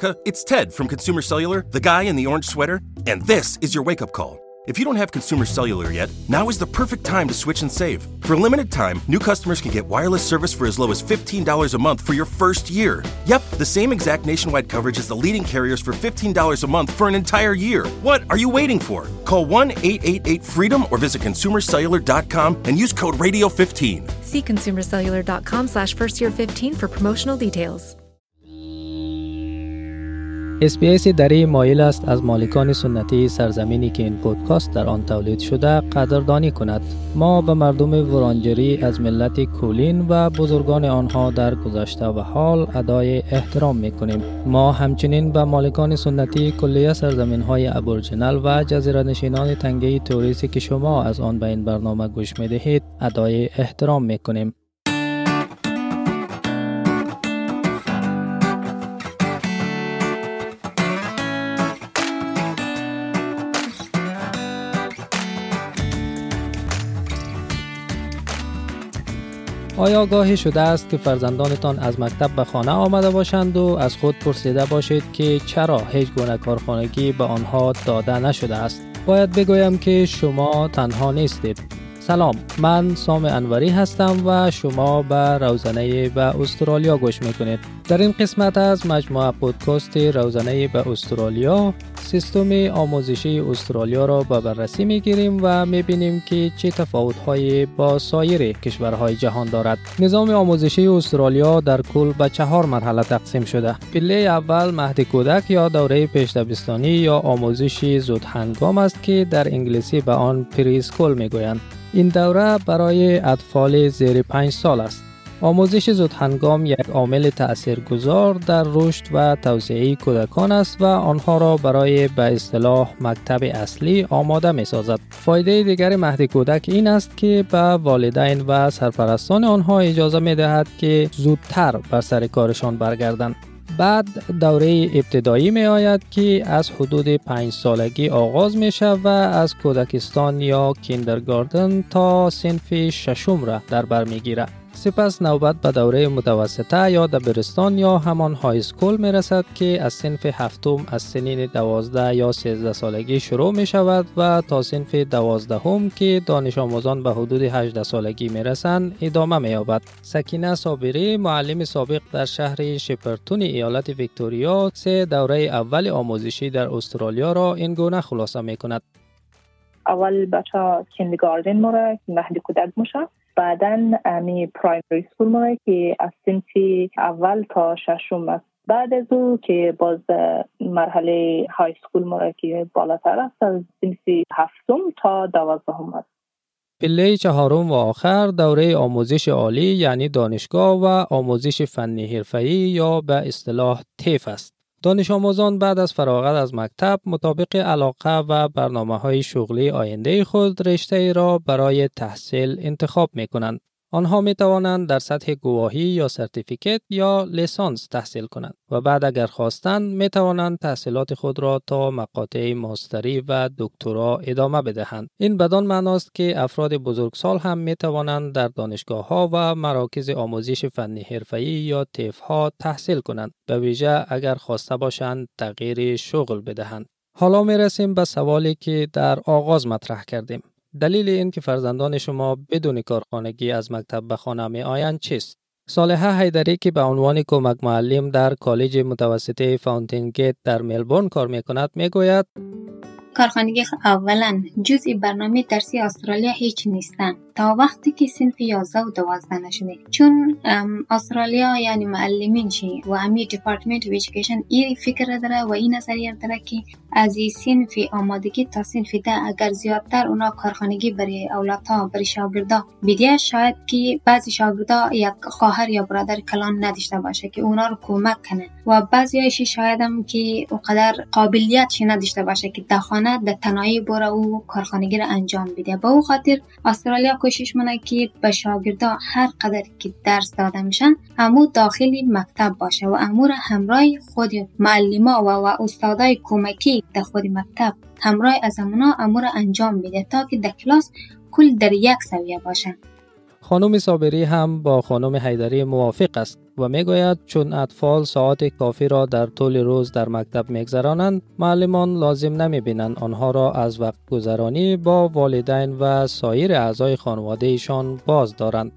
America. It's Ted from Consumer Cellular, the guy in the orange sweater, and this is your wake up call. If you don't have Consumer Cellular yet, now is the perfect time to switch and save. For a limited time, new customers can get wireless service for as low as $15 a month for your first year. Yep, the same exact nationwide coverage as the leading carriers for $15 a month for an entire year. What are you waiting for? Call 1 888 freedom or visit consumercellular.com and use code radio15. See consumercellular.com slash first year 15 for promotional details. SBS دری مایل است از مالکان سنتی سرزمینی که این پودکاست در آن تولید شده قدردانی کند. ما به مردم ورانجری از ملت کولین و بزرگان آنها در گذشته و حال ادای احترام می کنیم ما همچنین به مالکان سنتی کلیه سرزمین های Aboriginal و جزیره نشینان تنگه تورس که شما از آن به این برنامه گوش می دهید ادای احترام می کنیم آیا گاهی شده است که فرزندانتان از مکتب به خانه آمده باشند و از خود پرسیده باشید که چرا هیچ گونه کارخانگی به آنها داده نشده است؟ باید بگویم که شما تنها نیستید. سلام من سام انوری هستم و شما به روزنه به استرالیا گوش می‌کنید در این قسمت از مجموعه پودکاست روزنه به استرالیا سیستم آموزشی استرالیا را به بررسی می گیریم و می بینیم که چه تفاوت های با سایر کشورهای جهان دارد. نظام آموزشی استرالیا در کل به چهار مرحله تقسیم شده. پله اول مهد کودک یا دوره پیش یا آموزش زود هنگام است که در انگلیسی به آن پری اسکول می گویند. این دوره برای اطفال زیر 5 سال است. آموزش زود هنگام یک عامل تاثیرگذار در رشد و توسعه کودکان است و آنها را برای به اصطلاح مکتب اصلی آماده می سازد. فایده دیگر مهد کودک این است که به والدین و سرپرستان آنها اجازه می دهد که زودتر بر سر کارشان برگردند. بعد دوره ابتدایی می آید که از حدود پنج سالگی آغاز می شود و از کودکستان یا کیندرگاردن تا سنف ششم را در بر می گیرد. سپس نوبت به دوره متوسطه یا دبیرستان یا همان های سکول می رسد که از سنف هفتم از سنین دوازده یا سیزده سالگی شروع می شود و تا سنف دوازدهم که دانش آموزان به حدود 18 سالگی می رسند ادامه می یابد. سکینه صابری معلم سابق در شهر شپرتون ایالت ویکتوریا سه دوره اول آموزشی در استرالیا را این گونه خلاصه می کند. اول بچه کندگاردن مره مهد کودک میشه بعدا امی پرایمری سکول ما که از سنفی اول تا ششم است بعد از او که باز مرحله های سکول ما که بالاتر است از سنفی هفتم تا دوازدهم است پله چهارم و آخر دوره آموزش عالی یعنی دانشگاه و آموزش فنی حرفه‌ای یا به اصطلاح تیف است. دانش آموزان بعد از فراغت از مکتب مطابق علاقه و برنامه های شغلی آینده خود رشته را برای تحصیل انتخاب می کنند. آنها می توانند در سطح گواهی یا سرتیفیکت یا لیسانس تحصیل کنند و بعد اگر خواستند می توانند تحصیلات خود را تا مقاطع ماستری و دکترا ادامه بدهند. این بدان معناست که افراد بزرگسال هم می توانند در دانشگاه ها و مراکز آموزش فنی حرفه‌ای یا تیف ها تحصیل کنند. به ویژه اگر خواسته باشند تغییر شغل بدهند. حالا می رسیم به سوالی که در آغاز مطرح کردیم. دلیل این که فرزندان شما بدون کارخانگی از مکتب به خانه می آیند چیست؟ صالحه حیدری که به عنوان کمک معلم در کالج متوسطه فاونتین گیت در ملبورن کار می کند می گوید کارخانگی اولا جزء برنامه درسی استرالیا هیچ نیستن تا وقتی که صنف 11 و 12 نشده چون استرالیا یعنی معلمین چی؟ و امی department of education این فکر داره و این نظریه داره که از این سنف آمادگی تا سنف ده اگر زیادتر اونا کارخانگی برای اولادها برای شاگردا بیدیه شاید که بعضی شاگردا یک خواهر یا برادر کلان نداشته باشه که اونا رو کمک کنه. و بعضی هایشی شاید هم که اونقدر قابلیت نداشته باشه که در خانه در تنهایی بره و کارخانگی رو انجام بده به او خاطر استرالیا کوشش منه که به شاگردا هر قدر که درس داده میشن همو داخلی مکتب باشه و امور همراه خود معلما و, و استادای کمکی در خود مکتب همراه از امونا امور انجام بده تا که در کلاس کل در یک سویه باشن خانم صابری هم با خانم حیدری موافق است و می‌گوید چون اطفال ساعت کافی را در طول روز در مکتب میگذرانند معلمان لازم نمی بینند آنها را از وقت گذرانی با والدین و سایر اعضای خانواده ایشان باز دارند.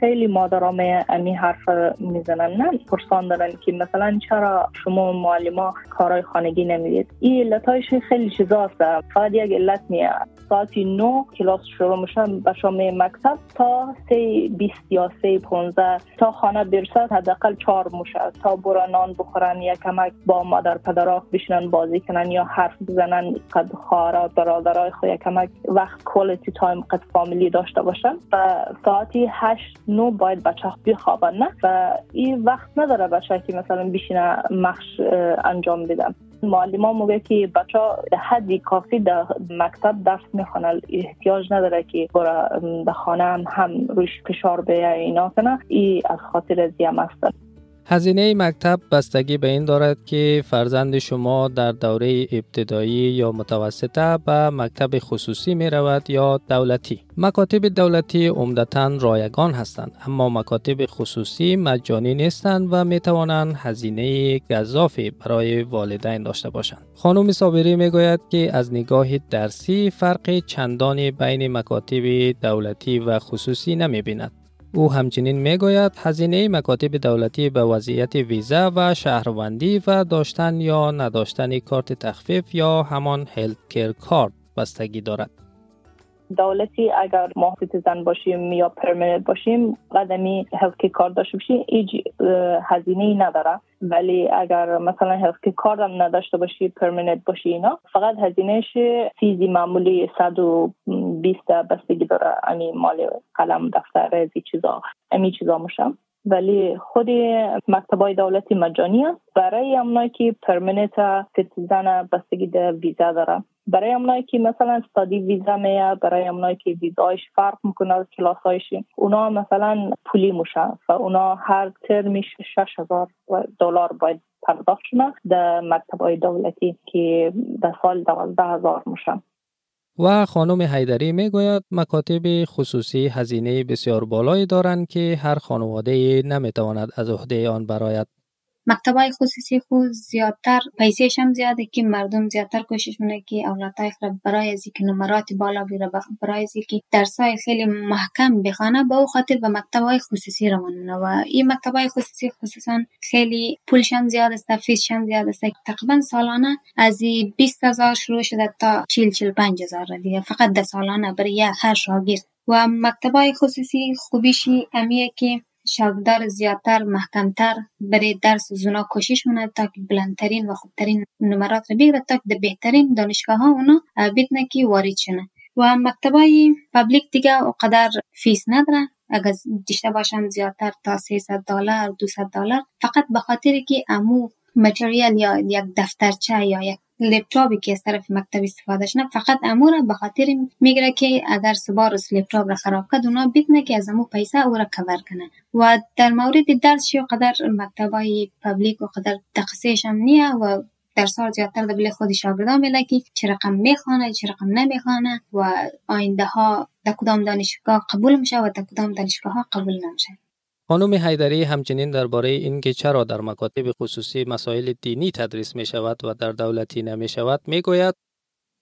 خیلی مادرام امی حرف می‌زنن نه؟ پرسان دارن که مثلا چرا شما معلما کارهای خانگی نمی‌دید این علتایش خیلی چیزاست. فقط یک علت نیه ساعتی نو کلاس شروع میشه به شام مکتب تا سه بیست یا سه پونزه تا خانه برسد حداقل چهار موشه. تا برا نان بخورن یا کمک با مادر پدرها بشنن بازی کنن یا حرف بزنن قد خواهر برادرای خود یا کمک. وقت کوالیتی تایم قد فامیلی داشته باشن. و ساعتی هشت نو باید بچه بخوابن نه؟ و این وقت نداره بچه که مثلا بشینه مخش انجام بدن. معلم موقع که بچه حدی کافی در مکتب درس می‌خوانه احتیاج نداره که برای در خانه هم, هم روش فشار به اینا کنه. ای از خاطر زیم است. هزینه مکتب بستگی به این دارد که فرزند شما در دوره ابتدایی یا متوسطه به مکتب خصوصی می رود یا دولتی. مکاتب دولتی عمدتا رایگان هستند اما مکاتب خصوصی مجانی نیستند و می توانند هزینه گذافی برای والدین داشته باشند. خانم صابری می گوید که از نگاه درسی فرق چندانی بین مکاتب دولتی و خصوصی نمی بیند. او همچنین می‌گوید هزینه مکاتب دولتی به وضعیت ویزا و شهروندی و داشتن یا نداشتن کارت تخفیف یا همان health card بستگی دارد. دولتی اگر ما citizen باشیم یا permanent باشیم قد امی health card داشته باشیم هیچ هزینه ای نداره. ولی اگر مثلا health card هم نداشته باشی permanent باشی اینا فقط هزینهش fees ی معمولی 120 بستگی داره. امی مال قلم دفتر ازی چیزا امی چیزا میشم ولی خود مکتبای دولتی مجانی است برای امنایی که permanent citizen بستگی در ویزا داره. برای اونایی که مثلا study visa میه برای اونایی که ویزایش فرق می‌کنه از کلاسایش اونا مثلا پولی میشه و اونا هر ترمیش 6000 دلار باید پرداخت شونه در مکتب دولتی که در سال دوازده هزار میشه و خانم حیدری می‌گوید مکاتب خصوصی هزینه بسیار بالایی دارند که هر خانواده نمی‌تواند از عهده آن برآید مکتبای خصوصی خود زیادتر پیسیش هم زیاده که مردم زیادتر کوشش مونه که اولادای خود برای که نمرات بالا بیره برای از که درسای خیلی محکم بخوانه با او خاطر به مکتبای خصوصی روانونه و این مکتبای خصوصی خصوصا خیلی پولشان زیاد است فیسشان زیاد است. تقریبا سالانه از 20 هزار شروع شده تا 40 45 هزار دیگه. فقط ده سالانه برای هر شاگرد. و مکتبای خصوصی خوبیشی امیه که شاگردار زیادتر محکمتر برای درس زونا کوشش مونه تا که بلندترین و خوبترین نمرات رو بگیره تا که بهترین دانشگاه ها اونا بدنه که وارد شنه. و مکتبای پبلیک دیگه قدر فیس نداره. اگر داشته باشن زیادتر تا 300 دلار 200 دلار. فقط به خاطر که امو متریال یا یک دفترچه یا یک لپتاپی که از طرف مکتب استفاده شنه فقط امور به خاطر میگره که اگر سبارس لپتاپ را خراب کرد اونا بدنه که از امو پیسه او را کور کنه. و در مورد درس شو قدر مکتبای پبلیک و قدر تخصیش هم نیه و در سال زیادتر در خود شاگردان میده که چه رقم می‌خوانه چه رقم نمی‌خوانه و آینده ها در کدام دانشگاه قبول میشه و در کدام دانشگاه ها قبول نمیشه. خانم حیدری همچنین درباره اینکه چرا در مکاتب خصوصی مسائل دینی تدریس می شود و در دولتی نمی شود می گوید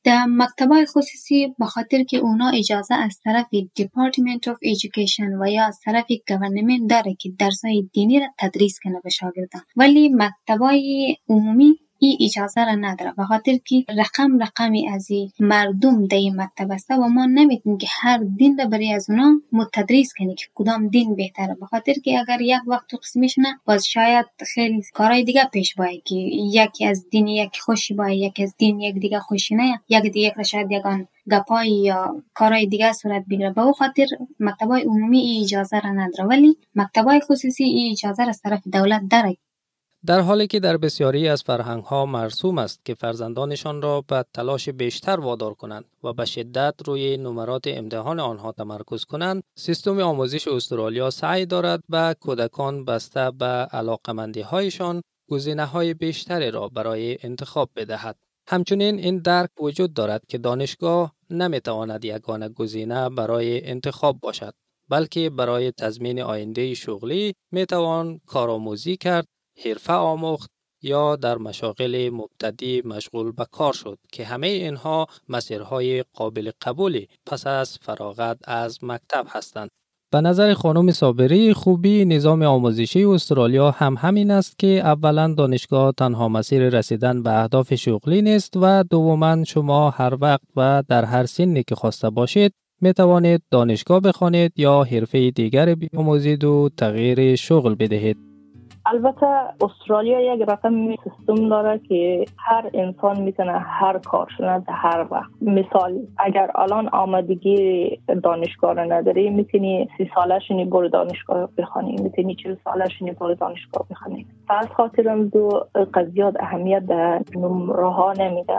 در مکتبای خصوصی به خاطر که اونا اجازه از طرف Department of Education و یا از طرف گورنمنت داره که درسای دینی را تدریس کنه به شاگردان. ولی مکتبای عمومی این اجازه را نداره به خاطر که رقم رقمی از مردم در این مکتب است و ما نمی‌تونیم که هر دین را برای از اونا متدریس کنیم که کدام دین بهتره به خاطر که اگر یک وقت تو نه باز شاید خیلی کارهای دیگه پیش باید که یکی از دین یک خوشی باید یکی از دین یک دیگه خوشی نه یک دیگه را شاید یگان گپایی یا کارهای دیگه صورت بگیره. به او خاطر مکتبای عمومی ای اجازه را نداره ولی مکتبای خصوصی ای اجازه را از طرف دولت داره در حالی که در بسیاری از فرهنگ ها مرسوم است که فرزندانشان را به تلاش بیشتر وادار کنند و به شدت روی نمرات امتحان آنها تمرکز کنند سیستم آموزش استرالیا سعی دارد به کودکان بسته به علاقمندی هایشان گزینه های بیشتری را برای انتخاب بدهد. همچنین این درک وجود دارد که دانشگاه نمی‌تواند یگانه گزینه برای انتخاب باشد بلکه برای تضمین آینده شغلی می توان کارآموزی کرد، حرفه آموخت یا در مشاغل مبتدی مشغول به کار شد که همه اینها مسیرهای قابل قبولی پس از فراغت از مکتب هستند. به نظر خانم صابری خوبی نظام آموزشی استرالیا هم همین است که اولا دانشگاه تنها مسیر رسیدن به اهداف شغلی نیست و دوما شما هر وقت و در هر سنی که خواسته باشید می توانید دانشگاه بخوانید یا حرفه دیگر بیاموزید و تغییر شغل بدهید. البته استرالیا یک رقم سیستم داره که هر انسان می‌تونه هر کار شده هر وقت. مثال اگر الان آمادگی دانشگاه رو نداری می‌تونی سی سالشونی برو دانشگاه بخوانی. می‌تونی چل سالشونی برو دانشگاه بخوانی. فقط خاطر دو قضیات اهمیت در نمره ها نمیده.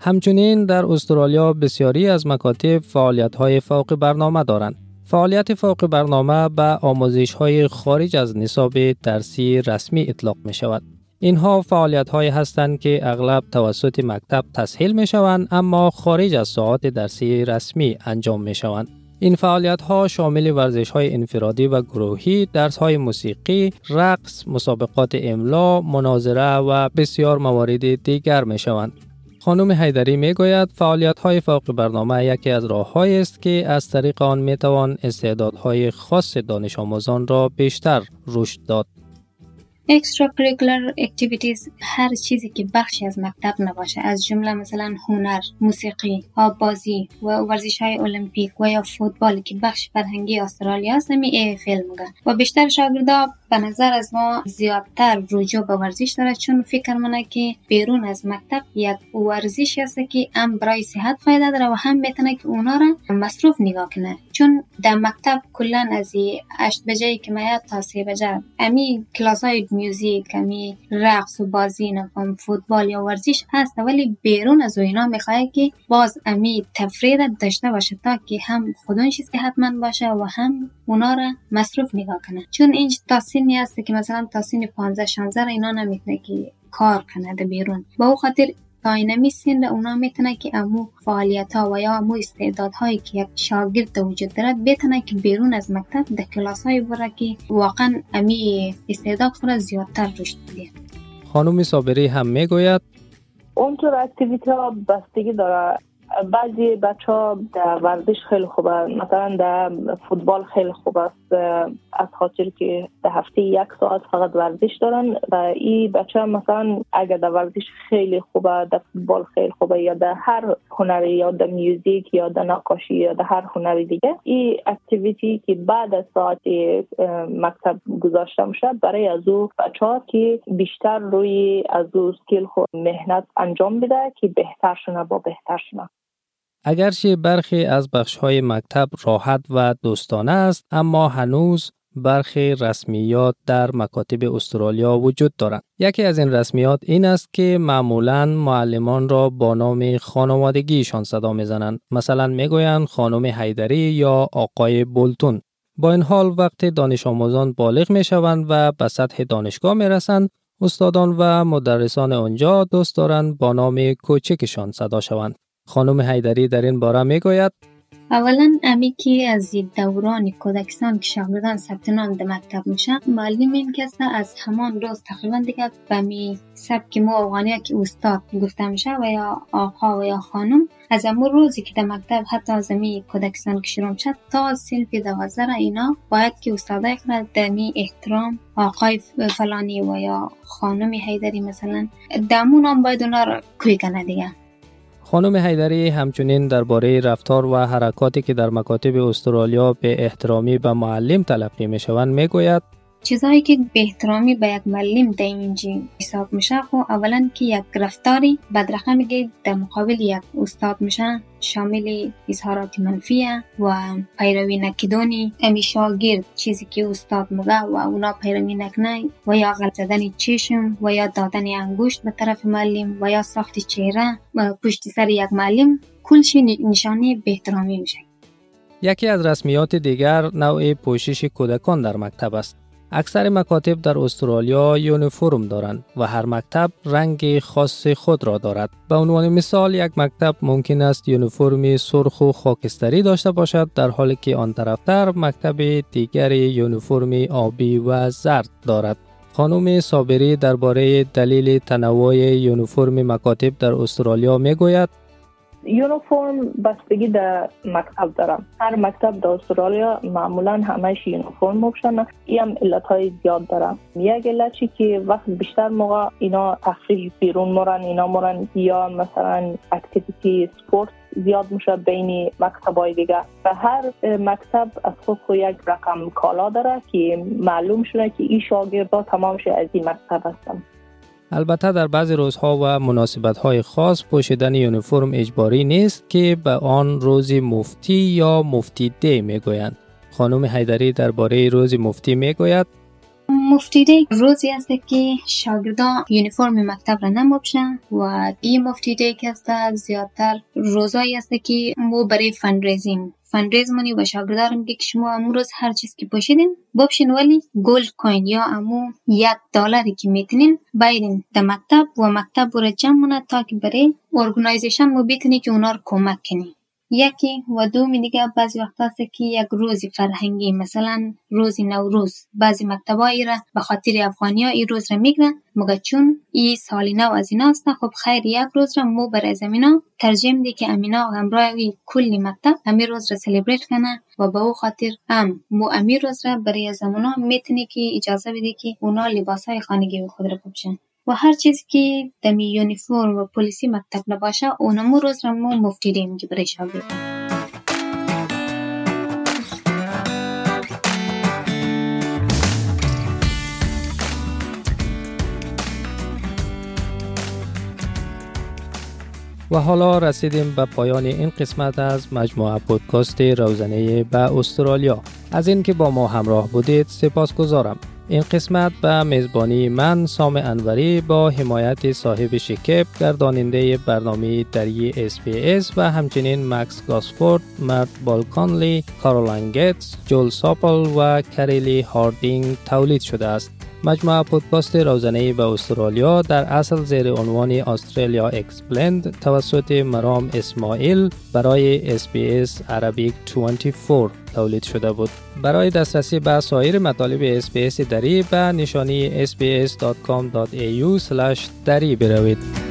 همچنین در استرالیا بسیاری از مکاتب فعالیت های فوق برنامه دارند. فعالیت فوق برنامه به آموزش های خارج از نصاب درسی رسمی اطلاق می شود. اینها فعالیت های هستند که اغلب توسط مکتب تسهیل می شوند اما خارج از ساعات درسی رسمی انجام می شوند. این فعالیت ها شامل ورزش های انفرادی و گروهی، درس های موسیقی، رقص، مسابقات املا، مناظره و بسیار موارد دیگر می شوند. خانم حیدری می گوید فعالیت های فوق برنامه یکی از راه است که از طریق آن می توان استعدادهای خاص دانش آموزان را بیشتر رشد داد. extra curricular activities هر چیزی که بخشی از مکتب نباشه از جمله مثلا هنر موسیقی آبازی و ورزش های المپیک و یا فوتبال که بخش فرهنگی استرالیا است نمی ای فیلم و بیشتر شاگردا به نظر از ما زیادتر رجوع به ورزش داره چون فکر منه که بیرون از مکتب یک ورزش است که هم برای صحت فایده داره و هم می‌تونه که اونا را مصروف نگاه کنه. چون در مکتب کلا از اشت بجایی که میاد تا سه بجه امی کلاس های میوزیک امی رقص و بازی نفهم فوتبال یا ورزش هست ولی بیرون از اینا می‌خواه که باز امی تفرید داشته باشه تا که هم خودش صحتمند باشه و هم اونا را مصروف نگاه کنه چون این تا سنی هست که مثلا تا سن 15 16 اینا نمی‌تونه که کار کنه بیرون. با او خاطر تا اینمی سن اونا می‌تونه که امو فعالیت ها و یا امو استعداد هایی که یک شاگرد وجود دارد بتونه که بیرون از مکتب در کلاس های بره که واقعا امی استعداد خود زیادتر رشد بده. خانم صابری هم می‌گوید. اونطور اکتیویتی ها بستگی داره بعضی بچه ها در ورزش خیلی خوبه. مثلا در فوتبال خیلی خوب است از خاطر که در هفته یک ساعت فقط ورزش دارن و این بچه مثلا اگر در ورزش خیلی خوبه در فوتبال خیلی خوبه یا در هر هنری یا در میوزیک یا در نقاشی یا در هر هنری دیگه این اکتیویتی که بعد از ساعت مکتب گذاشته میشه برای از او بچه ها که بیشتر روی از او سکیل خود مهنت انجام بده که بهتر شونه با بهتر شونه اگرچه برخی از های مکتب راحت و دوستانه است اما هنوز برخی رسمیات در مکاتب استرالیا وجود دارند. یکی از این رسمیات این است که معمولا معلمان را با نام خانوادگیشان صدا می‌زنند. مثلا می‌گویند خانم حیدری یا آقای بولتون. با این حال وقت دانش آموزان بالغ می شوند و به سطح دانشگاه می رسند استادان و مدرسان آنجا دوست دارند با نام کوچکشان صدا شوند. خانم حیدری در این باره می گوید اولا امی که از دوران کودکستان که شاگردان ثبت نام در مکتب میشن معلم این از همان روز تقریبا دیگه به می سبک ما افغانی که استاد گفته میشه و یا آقا و یا خانم از امون روزی که در مکتب حتی از امی کودکستان که شروع شد تا سلف دوازده اینا باید که استادای خود دمی احترام آقای فلانی و یا خانم حیدری مثلا دمون هم باید اونا رو کوی کنه دیگه. خانم حیدری همچنین درباره رفتار و حرکاتی که در مکاتب استرالیا به احترامی به معلم تلقی می شوند می گوید چیزهایی که به احترامی به یک معلم در اینجا حساب میشه خب اولا که یک رفتاری بدرقه میگه در مقابل یک استاد میشه شامل اظهارات منفی و پیروی نکدونی امی شاگرد چیزی که استاد میگه و اونا پیروی نکنه و یا غلط زدن چشم و یا دادن انگشت به طرف معلم و یا ساخت چهره پشت سر یک معلم کلش نشانه به احترامی میشه. یکی از رسمیات دیگر نوع پوشش کودکان در مکتب است. اکثر مکاتب در استرالیا یونیفرم دارند و هر مکتب رنگ خاص خود را دارد. به عنوان مثال یک مکتب ممکن است یونیفرم سرخ و خاکستری داشته باشد در حالی که آن طرفتر مکتب دیگر یونیفرم آبی و زرد دارد. خانم صابری درباره دلیل تنوع یونیفرم مکاتب در استرالیا می گوید یونیفرم بستگی در مکتب دارم. هر مکتب در استرالیا معمولا همش یونیفرم بپوشن این هم علت های زیاد دارم. یک علتی که وقت بیشتر موقع اینا تفریح بیرون مرن اینا مرن. یا مثلا اکتیویتی سپورت زیاد میشه بین مکتب های دیگه. و هر مکتب از خود خود یک رقم کالا داره که معلوم شده که این شاگردا تمامش از این مکتب هستن. البته در بعضی روزها و مناسبت های خاص پوشیدن یونیفرم اجباری نیست که به آن روز mufti یا mufti day می گویند. خانم حیدری درباره روز mufti می گوید mufti day روزی است که شاگردان یونیفرم مکتب را نموشن و این mufti day که است زیادتر روزایی است که مو برای fundraising fundraise منی و شاگردار میگه که شما امروز هر چیز که پوشیدین بپوشین ولی gold coin یا امو یک دلاری که می‌تونین بایدین در مکتب و مکتب برای جمع تا که برای organisation مو که اونا رو کمک کنی. یکی و دومی دیگه بعضی وقت هست که یک روزی فرهنگی مثلا روزی نوروز. بعضی مکتبایی را به خاطر افغانی ها این روز را میگن مگه چون ای سالی نو از اینا است؟ خب خیر یک روز را مو برای زمینا ترجم دی که امینا همراه کلی مکتب امی روز را celebrate کنه و به او خاطر هم مو امی روز را برای زمانا می‌تونی که اجازه بده که اونا لباس های خانگی خود را بپوشن و هر چیزی که دمی یونیفرم و پلیسی مکتب نباشه اونمو روز را مفتی میگه برای شاگرد و حالا رسیدیم به پایان این قسمت از مجموعه پودکاست روزنه به استرالیا. از اینکه با ما همراه بودید سپاس گذارم این قسمت به میزبانی من سام انوری با حمایت صاحب شکب گرداننده برنامه دری SBS و همچنین مکس گاسفورد، مرد بالکانلی، کارولان گیتس، جول ساپل و کریلی هاردینگ تولید شده است. مجموعه پودکاست روزانه به استرالیا در اصل زیر عنوان Australia Explained توسط مرام اسماعیل برای SBS Arabic 24 تولید شده بود. برای دسترسی به سایر مطالب SBS دری به نشانی sbs.com.au دری بروید.